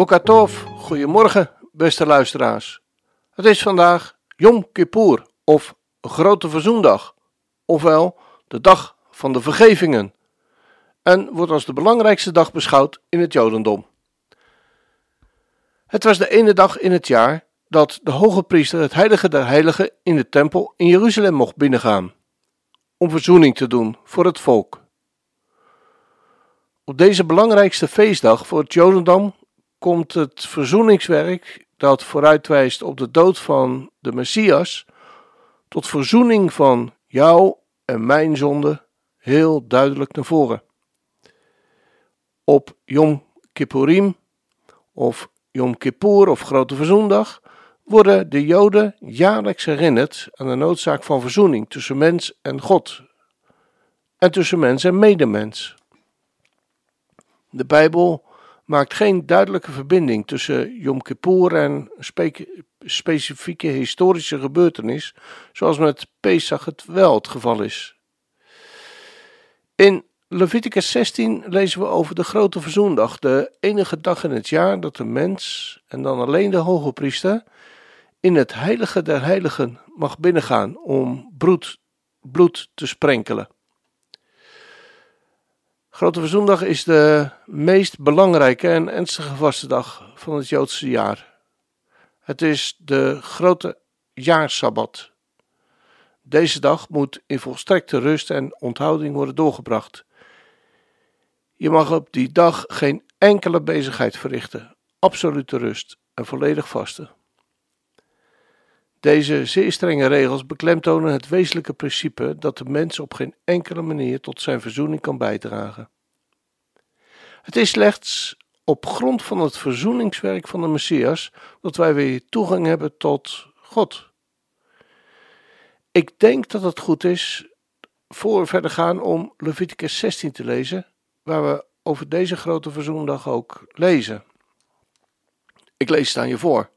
Bokatov, goedemorgen beste luisteraars. Het is vandaag Yom Kippur of Grote Verzoendag, ofwel de dag van de vergevingen, en wordt als de belangrijkste dag beschouwd in het Jodendom. Het was de ene dag in het jaar dat de hoge priester het heilige der heiligen in de tempel in Jeruzalem mocht binnengaan, om verzoening te doen voor het volk. Op deze belangrijkste feestdag voor het Jodendom komt het verzoeningswerk dat vooruitwijst op de dood van de Messias tot verzoening van jou en mijn zonde heel duidelijk naar voren. Op Yom Kippurim of Yom Kippur of Grote Verzoendag worden de Joden jaarlijks herinnerd aan de noodzaak van verzoening tussen mens en God en tussen mens en medemens. De Bijbel maakt geen duidelijke verbinding tussen Yom Kippur en specifieke historische gebeurtenis, zoals met Pesach het wel het geval is. In Leviticus 16 lezen we over de grote verzoendag, de enige dag in het jaar dat de mens, en dan alleen de hoge priester, in het heilige der heiligen mag binnengaan om bloed, bloed te sprenkelen. Grote Verzoendag is de meest belangrijke en ernstige vastendag van het Joodse jaar. Het is de grote jaarsabbat. Deze dag moet in volstrekte rust en onthouding worden doorgebracht. Je mag op die dag geen enkele bezigheid verrichten, absolute rust en volledig vasten. Deze zeer strenge regels beklemtonen het wezenlijke principe dat de mens op geen enkele manier tot zijn verzoening kan bijdragen. Het is slechts op grond van het verzoeningswerk van de Messias dat wij weer toegang hebben tot God. Ik denk dat het goed is voor verder gaan om Leviticus 16 te lezen, waar we over deze grote verzoendag ook lezen. Ik lees het aan je voor.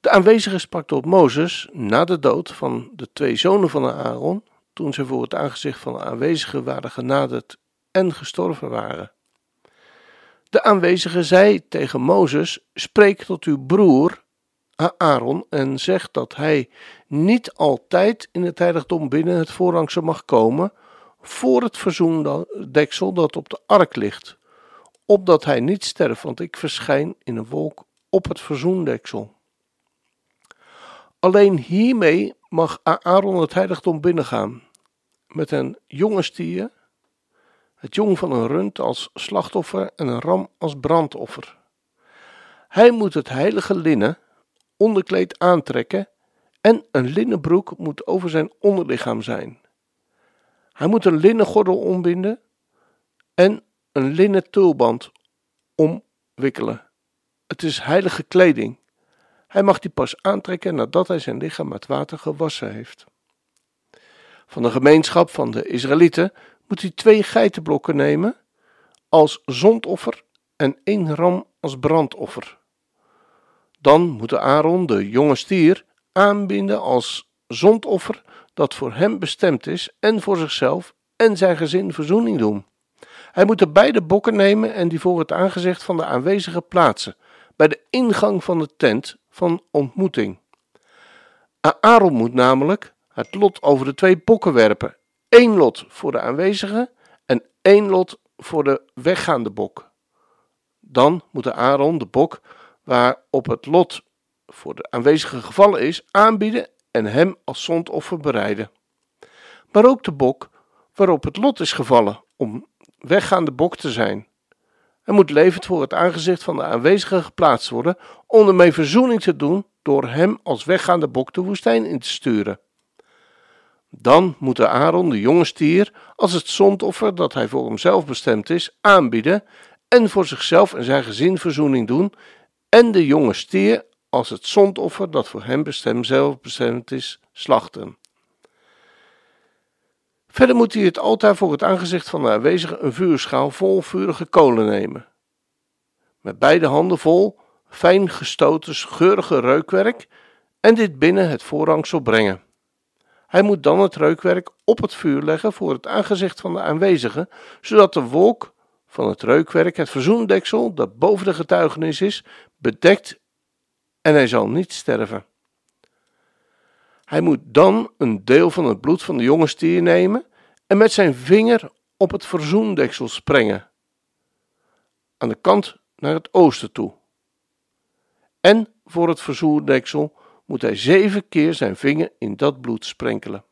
De aanwezige sprak tot Mozes na de dood van de twee zonen van Aaron, toen ze voor het aangezicht van de aanwezigen waren genaderd en gestorven waren. De aanwezige zei tegen Mozes: Spreek tot uw broer Aaron en zeg dat hij niet altijd in het heiligdom binnen het voorhangsel mag komen voor het verzoendeksel dat op de ark ligt, opdat hij niet sterft, want ik verschijn in een wolk op het verzoendeksel. Alleen hiermee mag Aaron het heiligdom binnengaan, met een jonge stier, het jong van een rund als slachtoffer en een ram als brandoffer. Hij moet het heilige linnen onderkleed aantrekken en een linnen broek moet over zijn onderlichaam zijn. Hij moet een linnen gordel ombinden en een linnen tulband omwikkelen. Het is heilige kleding. Hij mag die pas aantrekken nadat hij zijn lichaam met water gewassen heeft. Van de gemeenschap van de Israëlieten moet hij twee geitenblokken nemen als zondoffer en één ram als brandoffer. Dan moet Aaron de jonge stier aanbinden als zondoffer dat voor hem bestemd is en voor zichzelf en zijn gezin verzoening doen. Hij moet de beide bokken nemen en die voor het aangezicht van de aanwezigen plaatsen, bij de ingang van de tent van ontmoeting. Aaron moet namelijk het lot over de twee bokken werpen. Eén lot voor de aanwezigen en één lot voor de weggaande bok. Dan moet Aaron de bok waarop het lot voor de aanwezigen gevallen is aanbieden en hem als zondoffer bereiden. Maar ook de bok waarop het lot is gevallen om weggaande bok te zijn. Hij moet levend voor het aangezicht van de aanwezigen geplaatst worden om ermee verzoening te doen door hem als weggaande bok de woestijn in te sturen. Dan moet Aaron de jonge stier als het zondoffer dat hij voor hemzelf bestemd is aanbieden en voor zichzelf en zijn gezin verzoening doen en de jonge stier als het zondoffer dat voor hem bestemd zelf bestemd is slachten. Verder moet hij het altaar voor het aangezicht van de aanwezigen een vuurschaal vol vurige kolen nemen. Met beide handen vol fijn gestoten geurige reukwerk en dit binnen het voorhangsel brengen. Hij moet dan het reukwerk op het vuur leggen voor het aangezicht van de aanwezigen, zodat de wolk van het reukwerk het verzoendeksel dat boven de getuigenis is, bedekt en hij zal niet sterven. Hij moet dan een deel van het bloed van de jonge stier nemen en met zijn vinger op het verzoendeksel sprengen, aan de kant naar het oosten toe. En voor het verzoendeksel moet hij zeven keer zijn vinger in dat bloed sprenkelen.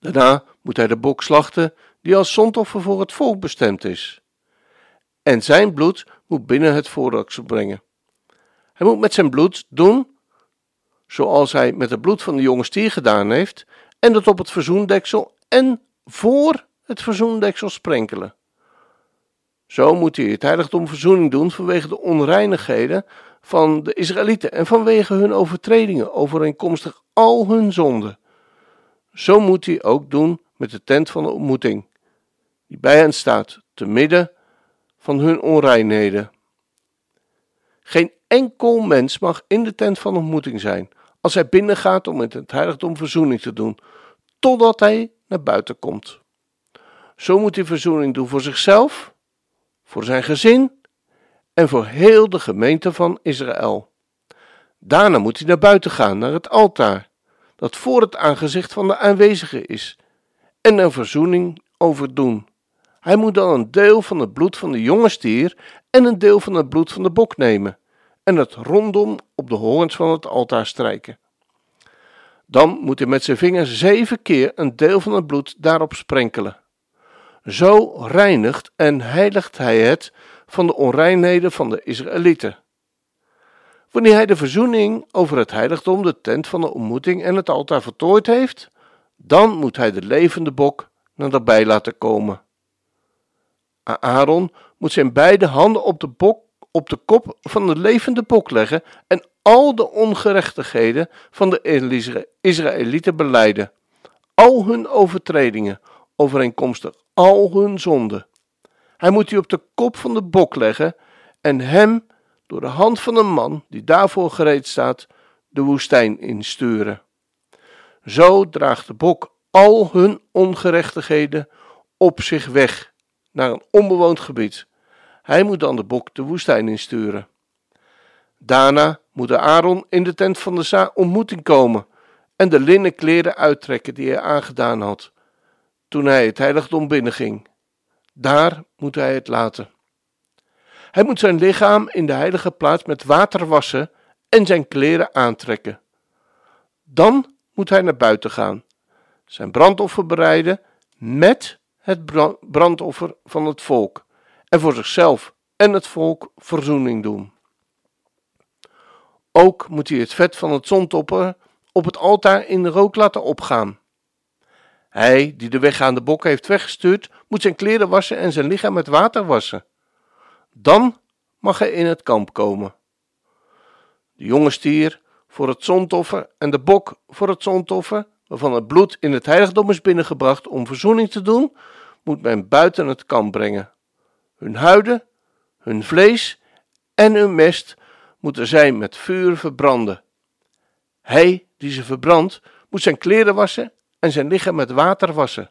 Daarna moet hij de bok slachten die als zondoffer voor het volk bestemd is. En zijn bloed moet binnen het voorraksel brengen. Hij moet met zijn bloed doen zoals hij met het bloed van de jonge stier gedaan heeft, en dat op het verzoendeksel en voor het verzoendeksel sprenkelen. Zo moet hij het heiligdom verzoening doen vanwege de onreinigheden van de Israëlieten en vanwege hun overtredingen overeenkomstig al hun zonden. Zo moet hij ook doen met de tent van de ontmoeting, die bij hen staat, te midden van hun onreinheden. Geen enkel mens mag in de tent van ontmoeting zijn, als hij binnengaat om met het heiligdom verzoening te doen, totdat hij naar buiten komt. Zo moet hij verzoening doen voor zichzelf, voor zijn gezin en voor heel de gemeente van Israël. Daarna moet hij naar buiten gaan, naar het altaar, dat voor het aangezicht van de aanwezigen is, en een verzoening overdoen. Hij moet dan een deel van het bloed van de jonge stier en een deel van het bloed van de bok nemen en het rondom op de horens van het altaar strijken. Dan moet hij met zijn vinger zeven keer een deel van het bloed daarop sprenkelen. Zo reinigt en heiligt hij het van de onreinheden van de Israëlieten. Wanneer hij de verzoening over het heiligdom, de tent van de ontmoeting en het altaar voltooid heeft, dan moet hij de levende bok naderbij laten komen. Aaron moet zijn beide handen op de, bok, op de kop van de levende bok leggen en al de ongerechtigheden van de Israëlieten beleiden, al hun overtredingen, overeenkomstig al hun zonden. Hij moet die op de kop van de bok leggen en hem door de hand van een man die daarvoor gereed staat de woestijn insturen. Zo draagt de bok al hun ongerechtigheden op zich weg naar een onbewoond gebied. Hij moet dan de bok de woestijn insturen. Daarna moet Aaron in de tent van de ontmoeting komen en de linnen kleren uittrekken die hij aangedaan had toen hij het heiligdom binnenging. Daar moet hij het laten. Hij moet zijn lichaam in de heilige plaats met water wassen en zijn kleren aantrekken. Dan moet hij naar buiten gaan, zijn brandoffer bereiden met het brandoffer van het volk en voor zichzelf en het volk verzoening doen. Ook moet hij het vet van het zondoffer op het altaar in de rook laten opgaan. Hij die de weggaande bok heeft weggestuurd, moet zijn kleren wassen en zijn lichaam met water wassen. Dan mag hij in het kamp komen. De jonge stier voor het zondoffer en de bok voor het zondoffer, waarvan het bloed in het heiligdom is binnengebracht om verzoening te doen, moet men buiten het kamp brengen. Hun huiden, hun vlees en hun mest moeten zij met vuur verbranden. Hij die ze verbrandt, moet zijn kleren wassen en zijn lichaam met water wassen.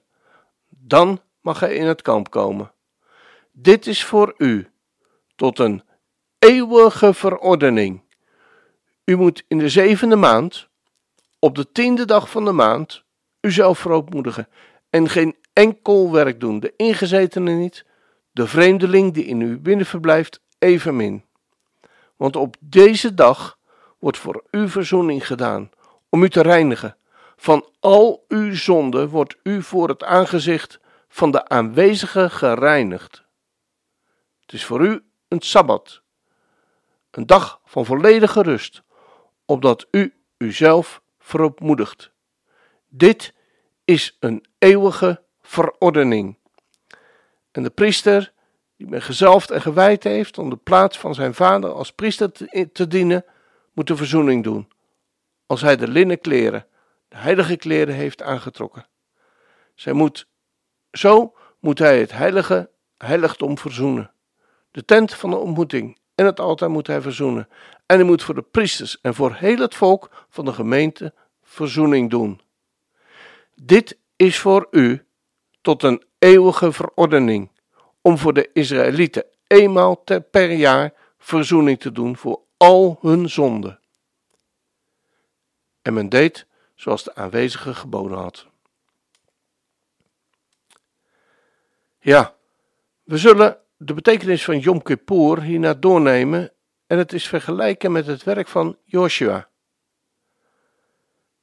Dan mag hij in het kamp komen. Dit is voor u tot een eeuwige verordening. U moet in de zevende maand, op de tiende dag van de maand, uzelf verootmoedigen en geen enkel werk doen, de ingezetene niet, de vreemdeling die in u binnen verblijft, evenmin. Want op deze dag wordt voor u verzoening gedaan, om u te reinigen. Van al uw zonden wordt u voor het aangezicht van de aanwezige gereinigd. Het is voor u een sabbat, een dag van volledige rust, opdat u uzelf verootmoedigt. Dit is een eeuwige verordening. En de priester, die men gezalfd en gewijd heeft om de plaats van zijn vader als priester te, dienen, moet de verzoening doen. Als hij de linnen kleren, de heilige kleren heeft aangetrokken. Zij moet, zo moet hij het heilige heiligdom verzoenen. De tent van de ontmoeting en het altaar moet hij verzoenen. En hij moet voor de priesters en voor heel het volk van de gemeente verzoening doen. Dit is voor u tot een eeuwige verordening, om voor de Israëlieten eenmaal per jaar verzoening te doen voor al hun zonden. En men deed zoals de aanwezige geboden had. Ja, we zullen de betekenis van Yom Kippur hierna doornemen en het is vergelijken met het werk van Joshua,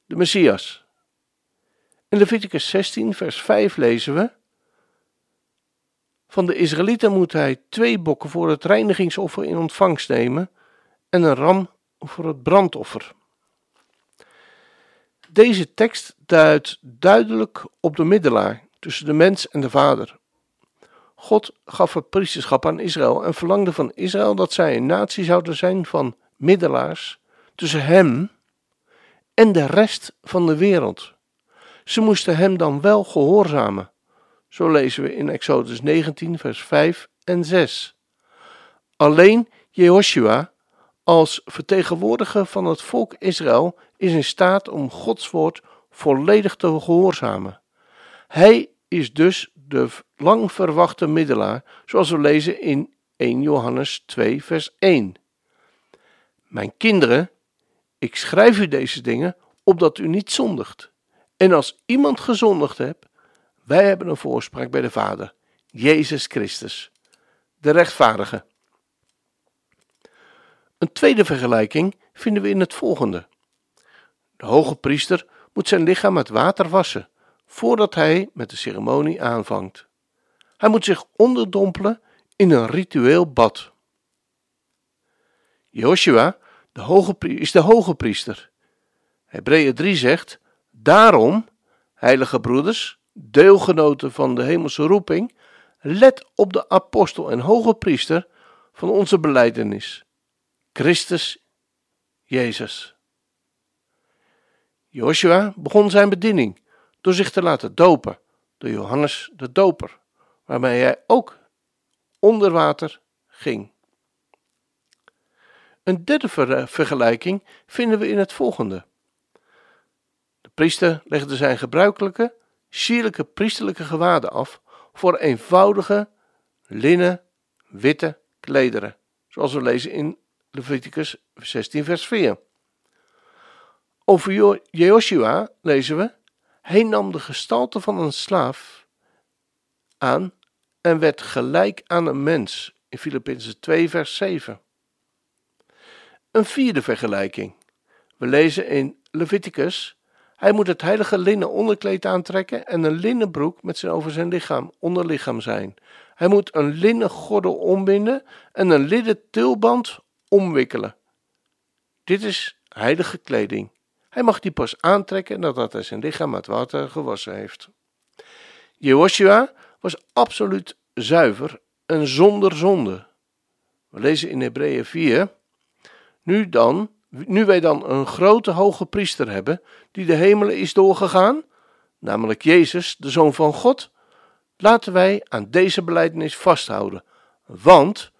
de Messias. In Leviticus 16, vers 5 lezen we: Van de Israëlieten moet hij twee bokken voor het reinigingsoffer in ontvangst nemen en een ram voor het brandoffer. Deze tekst duidt duidelijk op de middelaar tussen de mens en de Vader. God gaf het priesterschap aan Israël en verlangde van Israël dat zij een natie zouden zijn van middelaars tussen hem en de rest van de wereld. Ze moesten hem dan wel gehoorzamen. Zo lezen we in Exodus 19, vers 5 en 6. Alleen Jehoshua, als vertegenwoordiger van het volk Israël, is in staat om Gods woord volledig te gehoorzamen. Hij is dus de lang verwachte middelaar, zoals we lezen in 1 Johannes 2, vers 1. Mijn kinderen, ik schrijf u deze dingen opdat u niet zondigt. En als iemand gezondigd hebt, wij hebben een voorspraak bij de Vader, Jezus Christus, de rechtvaardige. Een tweede vergelijking vinden we in het volgende. De hoge priester moet zijn lichaam met water wassen voordat hij met de ceremonie aanvangt. Hij moet zich onderdompelen in een ritueel bad. Joshua de hoge, is de hoge priester. Hebreeën 3 zegt: Daarom, heilige broeders, deelgenoten van de hemelse roeping, let op de apostel en hoge priester van onze beleidenis, Christus Jezus. Joshua begon zijn bediening door zich te laten dopen door Johannes de Doper, waarmee hij ook onder water ging. Een derde vergelijking vinden we in het volgende. Priester legde zijn gebruikelijke, sierlijke priesterlijke gewaden af voor eenvoudige, linnen, witte klederen, zoals we lezen in Leviticus 16, vers 4. Over Jehoshua lezen we hij nam de gestalte van een slaaf aan en werd gelijk aan een mens in Filippenzen 2 vers 7. Een vierde vergelijking. We lezen in Leviticus hij moet het heilige linnen onderkleed aantrekken en een linnen broek met zijn over zijn lichaam, onderlichaam zijn. Hij moet een linnen gordel ombinden en een linnen tulband omwikkelen. Dit is heilige kleding. Hij mag die pas aantrekken nadat hij zijn lichaam met water gewassen heeft. Jehoshua was absoluut zuiver en zonder zonde. We lezen in Hebreeën 4. Nu dan, nu wij dan een grote hoge priester hebben, die de hemelen is doorgegaan, namelijk Jezus, de Zoon van God, laten wij aan deze beleidenis vasthouden. Want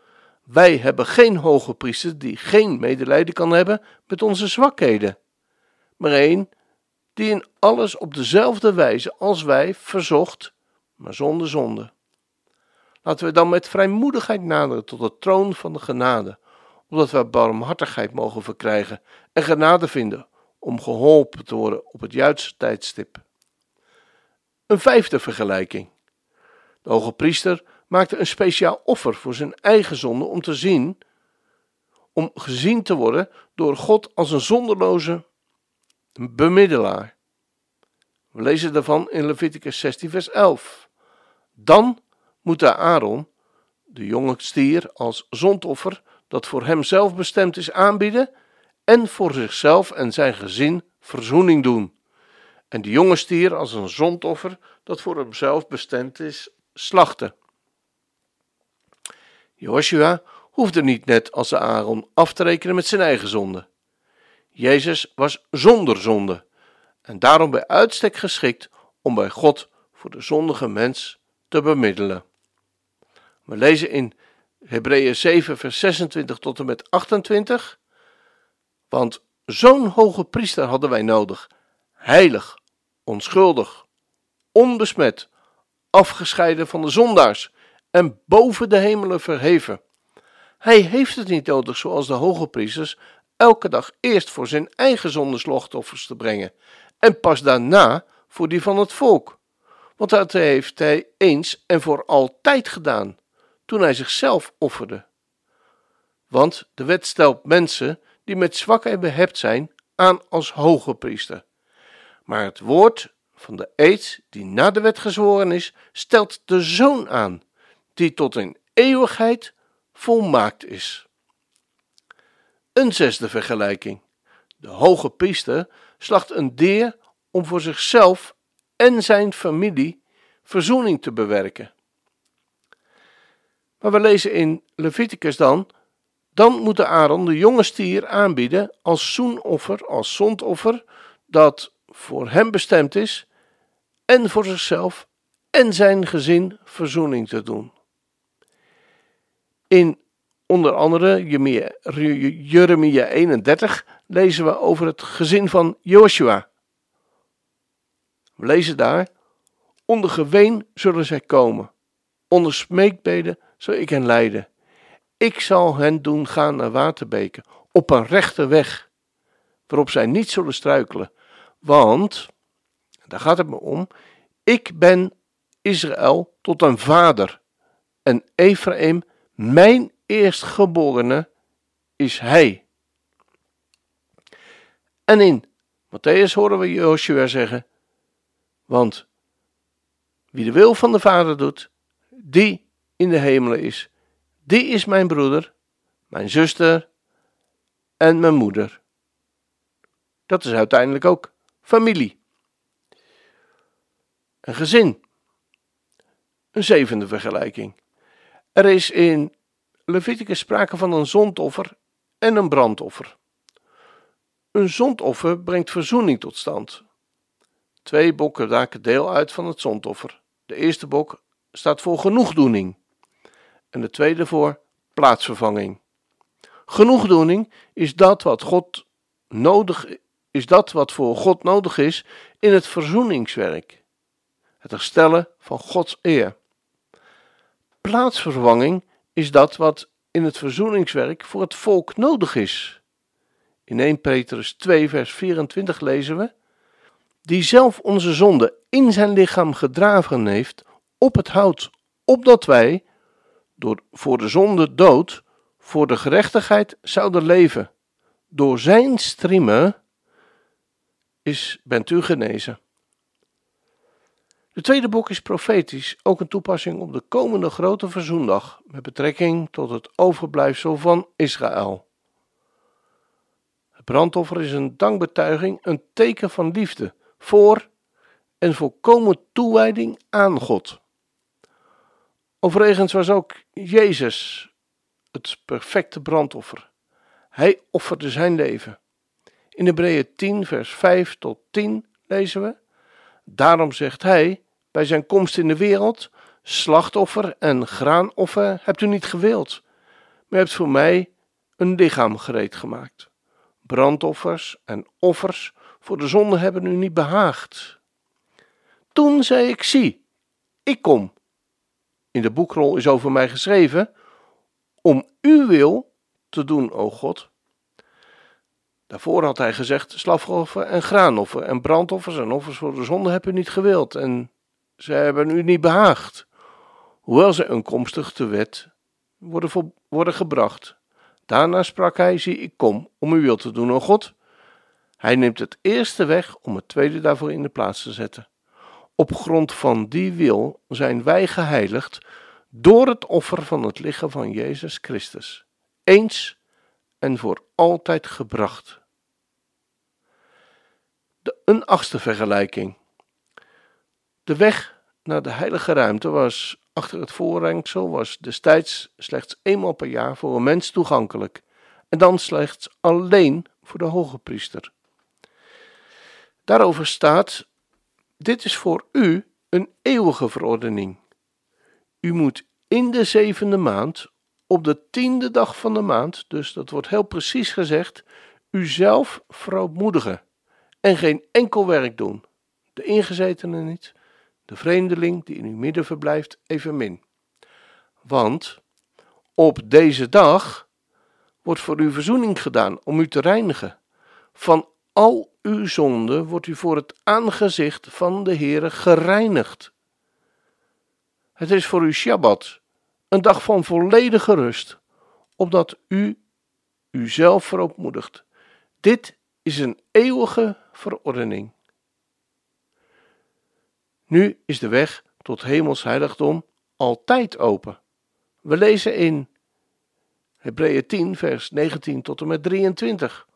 wij hebben geen hoge priester die geen medelijden kan hebben met onze zwakheden maar één die in alles op dezelfde wijze als wij verzocht, maar zonder zonde. Laten we dan met vrijmoedigheid naderen tot de troon van de genade, opdat wij barmhartigheid mogen verkrijgen en genade vinden om geholpen te worden op het juiste tijdstip. Een vijfde vergelijking. De hoge priester maakte een speciaal offer voor zijn eigen zonde om te zien, om gezien te worden door God als een zonderloze bemiddelaar. We lezen daarvan in Leviticus 16, vers 11. Dan moet de Aaron de jonge stier als zondoffer dat voor hemzelf bestemd is aanbieden en voor zichzelf en zijn gezin verzoening doen. en de jonge stier als een zondoffer dat voor hemzelf bestemd is, slachten. Joshua hoefde niet net als Aaron af te rekenen met zijn eigen zonde. Jezus was zonder zonde en daarom bij uitstek geschikt om bij God voor de zondige mens te bemiddelen. We lezen in Hebreeën 7, vers 26 tot en met 28. Want zo'n hoge priester hadden wij nodig, heilig, onschuldig, onbesmet, afgescheiden van de zondaars en boven de hemelen verheven. Hij heeft het niet nodig zoals de hoge priesters elke dag eerst voor zijn eigen zondeslachtoffers te brengen en pas daarna voor die van het volk. Want dat heeft hij eens en voor altijd gedaan, toen hij zichzelf offerde. Want de wet stelt mensen die met zwakheid behept zijn aan als hoge priester. Maar het woord van de eed die na de wet gezworen is, stelt de zoon aan, die tot in eeuwigheid volmaakt is. Een zesde vergelijking. De hoge priester slacht een deer om voor zichzelf en zijn familie verzoening te bewerken. Maar we lezen in Leviticus dan, dan moet Aaron de jonge stier aanbieden als zoenoffer, als zondoffer, dat voor hem bestemd is en voor zichzelf en zijn gezin verzoening te doen. In onder andere Jeremia 31 lezen we over het gezin van Joshua. We lezen daar: Onder geween zullen zij komen, onder smeekbeden zal ik hen leiden. Ik zal hen doen gaan naar waterbeken, op een rechte weg, waarop zij niet zullen struikelen. Want, daar gaat het me om, ik ben Israël tot een vader en Ephraim mijn eerstgeborene is hij. En in Matthäus horen we Joshua zeggen, want wie de wil van de Vader doet, die in de hemelen is, die is mijn broeder, mijn zuster en mijn moeder. Dat is uiteindelijk ook familie. Een gezin. Een zevende vergelijking. Er is in Leviticus sprake van een zondoffer en een brandoffer. Een zondoffer brengt verzoening tot stand. Twee bokken maken deel uit van het zondoffer. De eerste bok staat voor genoegdoening en de tweede voor plaatsvervanging. Genoegdoening is dat wat God nodig is dat wat voor God nodig is in het verzoeningswerk. Het herstellen van Gods eer. Plaatsvervanging is dat wat in het verzoeningswerk voor het volk nodig is. In 1 Petrus 2, vers 24 lezen we: Die zelf onze zonde in zijn lichaam gedragen heeft op het hout, opdat wij, door voor de zonde dood, voor de gerechtigheid zouden leven. Door zijn striemen is, bent u genezen. De tweede boek is profetisch, ook een toepassing op de komende grote verzoendag met betrekking tot het overblijfsel van Israël. Het brandoffer is een dankbetuiging, een teken van liefde voor en volkomen toewijding aan God. Overigens was ook Jezus het perfecte brandoffer. Hij offerde zijn leven. In Hebreeën 10, vers 5 tot 10 lezen we: Daarom zegt hij bij zijn komst in de wereld: Slachtoffer en graanoffer hebt u niet gewild, maar hebt voor mij een lichaam gereed gemaakt. Brandoffers en offers voor de zonde hebben u niet behaagd. Toen zei ik: Zie, ik kom. In de boekrol is over mij geschreven: Om uw wil te doen, o God. Daarvoor had hij gezegd: slafoffer en graanoffer en brandoffers en offers voor de zonde hebben u niet gewild en ze hebben u niet behaagd. Hoewel ze eenkomstig de wet worden, worden gebracht. Daarna sprak hij: Zie, ik kom om uw wil te doen, o God. Hij neemt het eerste weg om het tweede daarvoor in de plaats te zetten. Op grond van die wil zijn wij geheiligd door het offer van het lichaam van Jezus Christus. Eens en voor altijd gebracht. De, een achtste vergelijking. De weg naar de heilige ruimte was achter het voorrengsel was destijds slechts eenmaal per jaar voor een mens toegankelijk en dan slechts alleen voor de hoge priester. Daarover staat: Dit is voor u een eeuwige verordening. U moet in de zevende maand, op de tiende dag van de maand, dus dat wordt heel precies gezegd, uzelf verootmoedigen en geen enkel werk doen. De ingezetenen niet, de vreemdeling die in uw midden verblijft evenmin. Want op deze dag wordt voor u verzoening gedaan om u te reinigen. Van al uw zonden wordt u voor het aangezicht van de Heere gereinigd. Het is voor u Shabbat, een dag van volledige rust, opdat u uzelf verootmoedigt. Dit is een eeuwige verordening. Nu is de weg tot hemels heiligdom altijd open. We lezen in Hebreeën 10, vers 19 tot en met 23.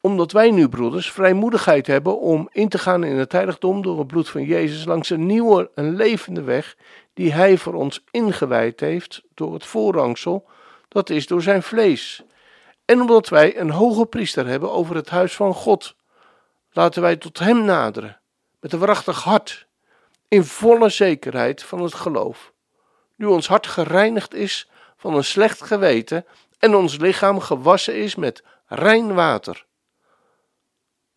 Omdat wij nu, broeders, vrijmoedigheid hebben om in te gaan in het heiligdom door het bloed van Jezus langs een nieuwe en levende weg die Hij voor ons ingewijd heeft door het voorrangsel, dat is door zijn vlees. En omdat wij een hoge priester hebben over het huis van God, laten wij tot Hem naderen met een waarachtig hart, in volle zekerheid van het geloof. Nu ons hart gereinigd is van een slecht geweten en ons lichaam gewassen is met rein water.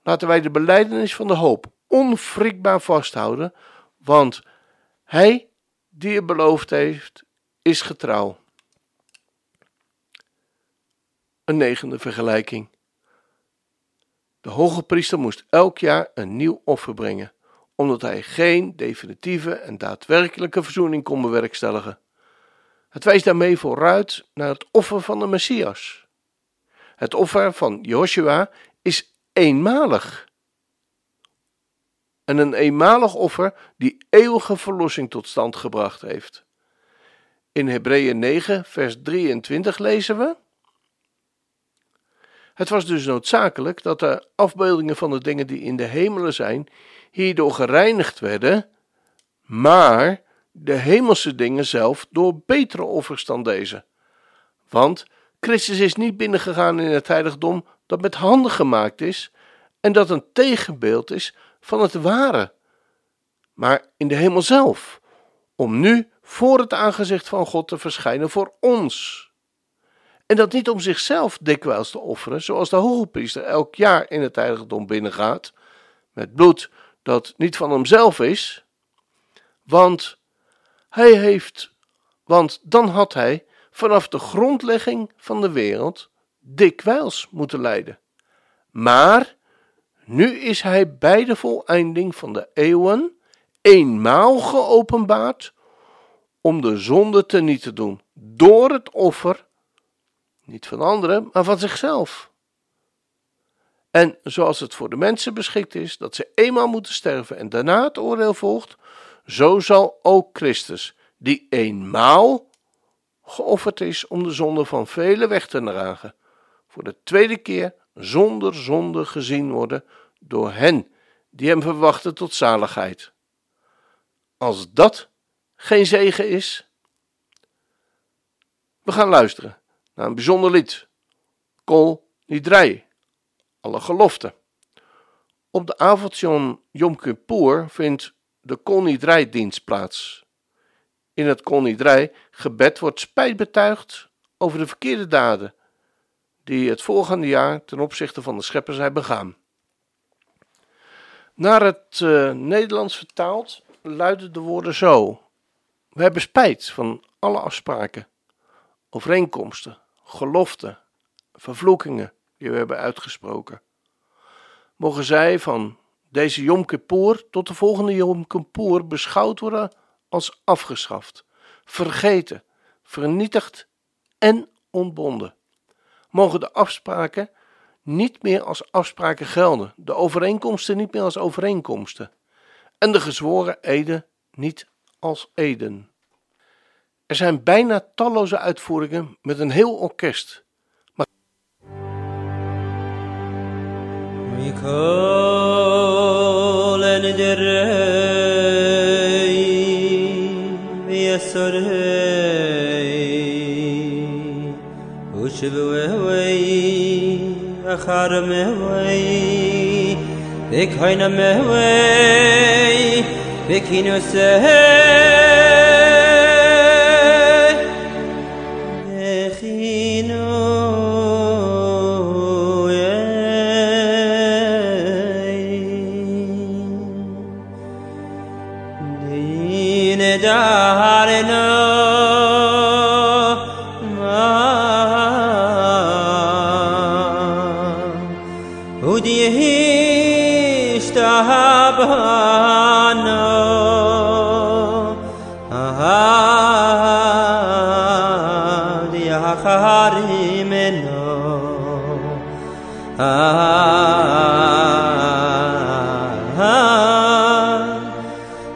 Laten wij de beleidenis van de hoop onwrikbaar vasthouden, want Hij die het beloofd heeft, is getrouw. Een negende vergelijking. De hoge priester moest elk jaar een nieuw offer brengen, omdat hij geen definitieve en daadwerkelijke verzoening kon bewerkstelligen. Het wijst daarmee vooruit naar het offer van de Messias. Het offer van Joshua is eenmalig. En een eenmalig offer die eeuwige verlossing tot stand gebracht heeft. In Hebreeën 9, vers 23 lezen we. Het was dus noodzakelijk dat de afbeeldingen van de dingen die in de hemelen zijn, hierdoor gereinigd werden, maar de hemelse dingen zelf door betere offers dan deze. Want Christus is niet binnengegaan in het heiligdom dat met handen gemaakt is en dat een tegenbeeld is van het ware, maar in de hemel zelf, om nu voor het aangezicht van God te verschijnen voor ons. En dat niet om zichzelf dikwijls te offeren, zoals de hoge priester elk jaar in het heiligdom binnengaat, met bloed dat niet van hemzelf is, want hij heeft, want dan had hij vanaf de grondlegging van de wereld dikwijls moeten lijden. Maar nu is hij bij de voleinding van de eeuwen eenmaal geopenbaard om de zonde te niet te doen door het offer niet van anderen, maar van zichzelf. En zoals het voor de mensen beschikt is dat ze eenmaal moeten sterven en daarna het oordeel volgt, zo zal ook Christus, die eenmaal geofferd is om de zonde van velen weg te dragen, voor de tweede keer zonder zonde gezien worden door hen die hem verwachten tot zaligheid. Als dat geen zegen is, we gaan luisteren naar een bijzonder lied. Kol alle geloften. Op de avond Yom Kippur vindt de Kol dienst plaats. In het Kol gebed wordt spijt betuigd over de verkeerde daden die het volgende jaar ten opzichte van de schepper zijn begaan. Naar het uh, Nederlands vertaald luiden de woorden zo: We hebben spijt van alle afspraken, overeenkomsten, geloften, vervloekingen die we hebben uitgesproken. Mogen zij van deze Yom Kippur tot de volgende Yom Kippur beschouwd worden als afgeschaft, vergeten, vernietigd en ontbonden mogen de afspraken niet meer als afspraken gelden, de overeenkomsten niet meer als overeenkomsten en de gezworen eden niet als eden. Er zijn bijna talloze uitvoeringen met een heel orkest. Maar... שבוי agher me vei dekhoyna me vei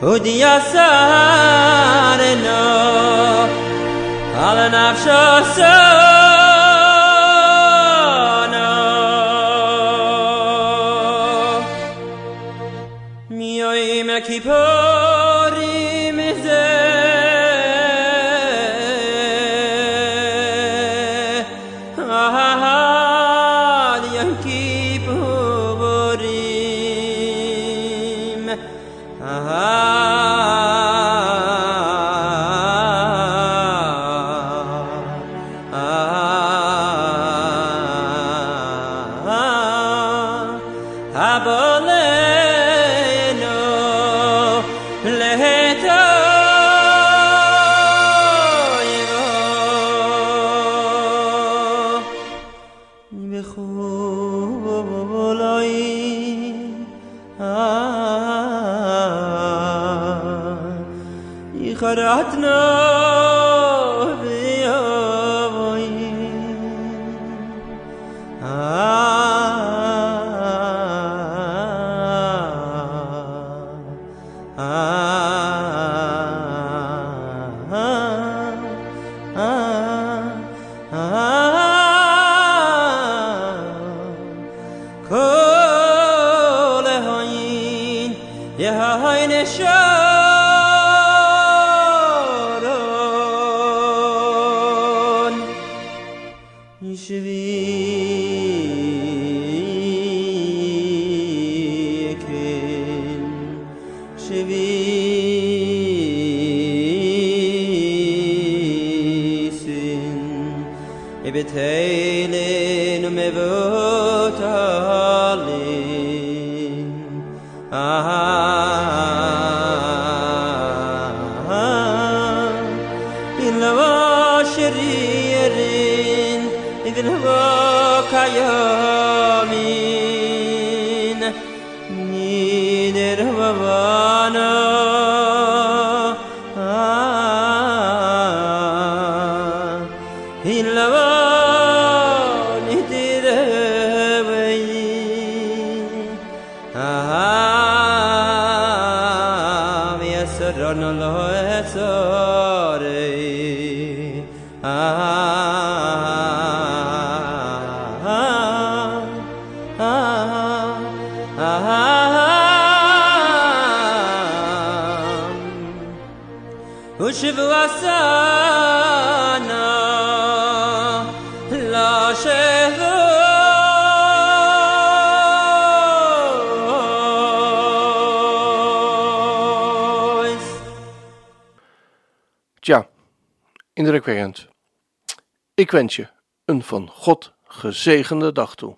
ودي سارنا على نفس قناتنا vitelin me votali ah in la sheri erin kayo Tja, Tja, indrukwekkend. Ik wens je een van God gezegende dag toe.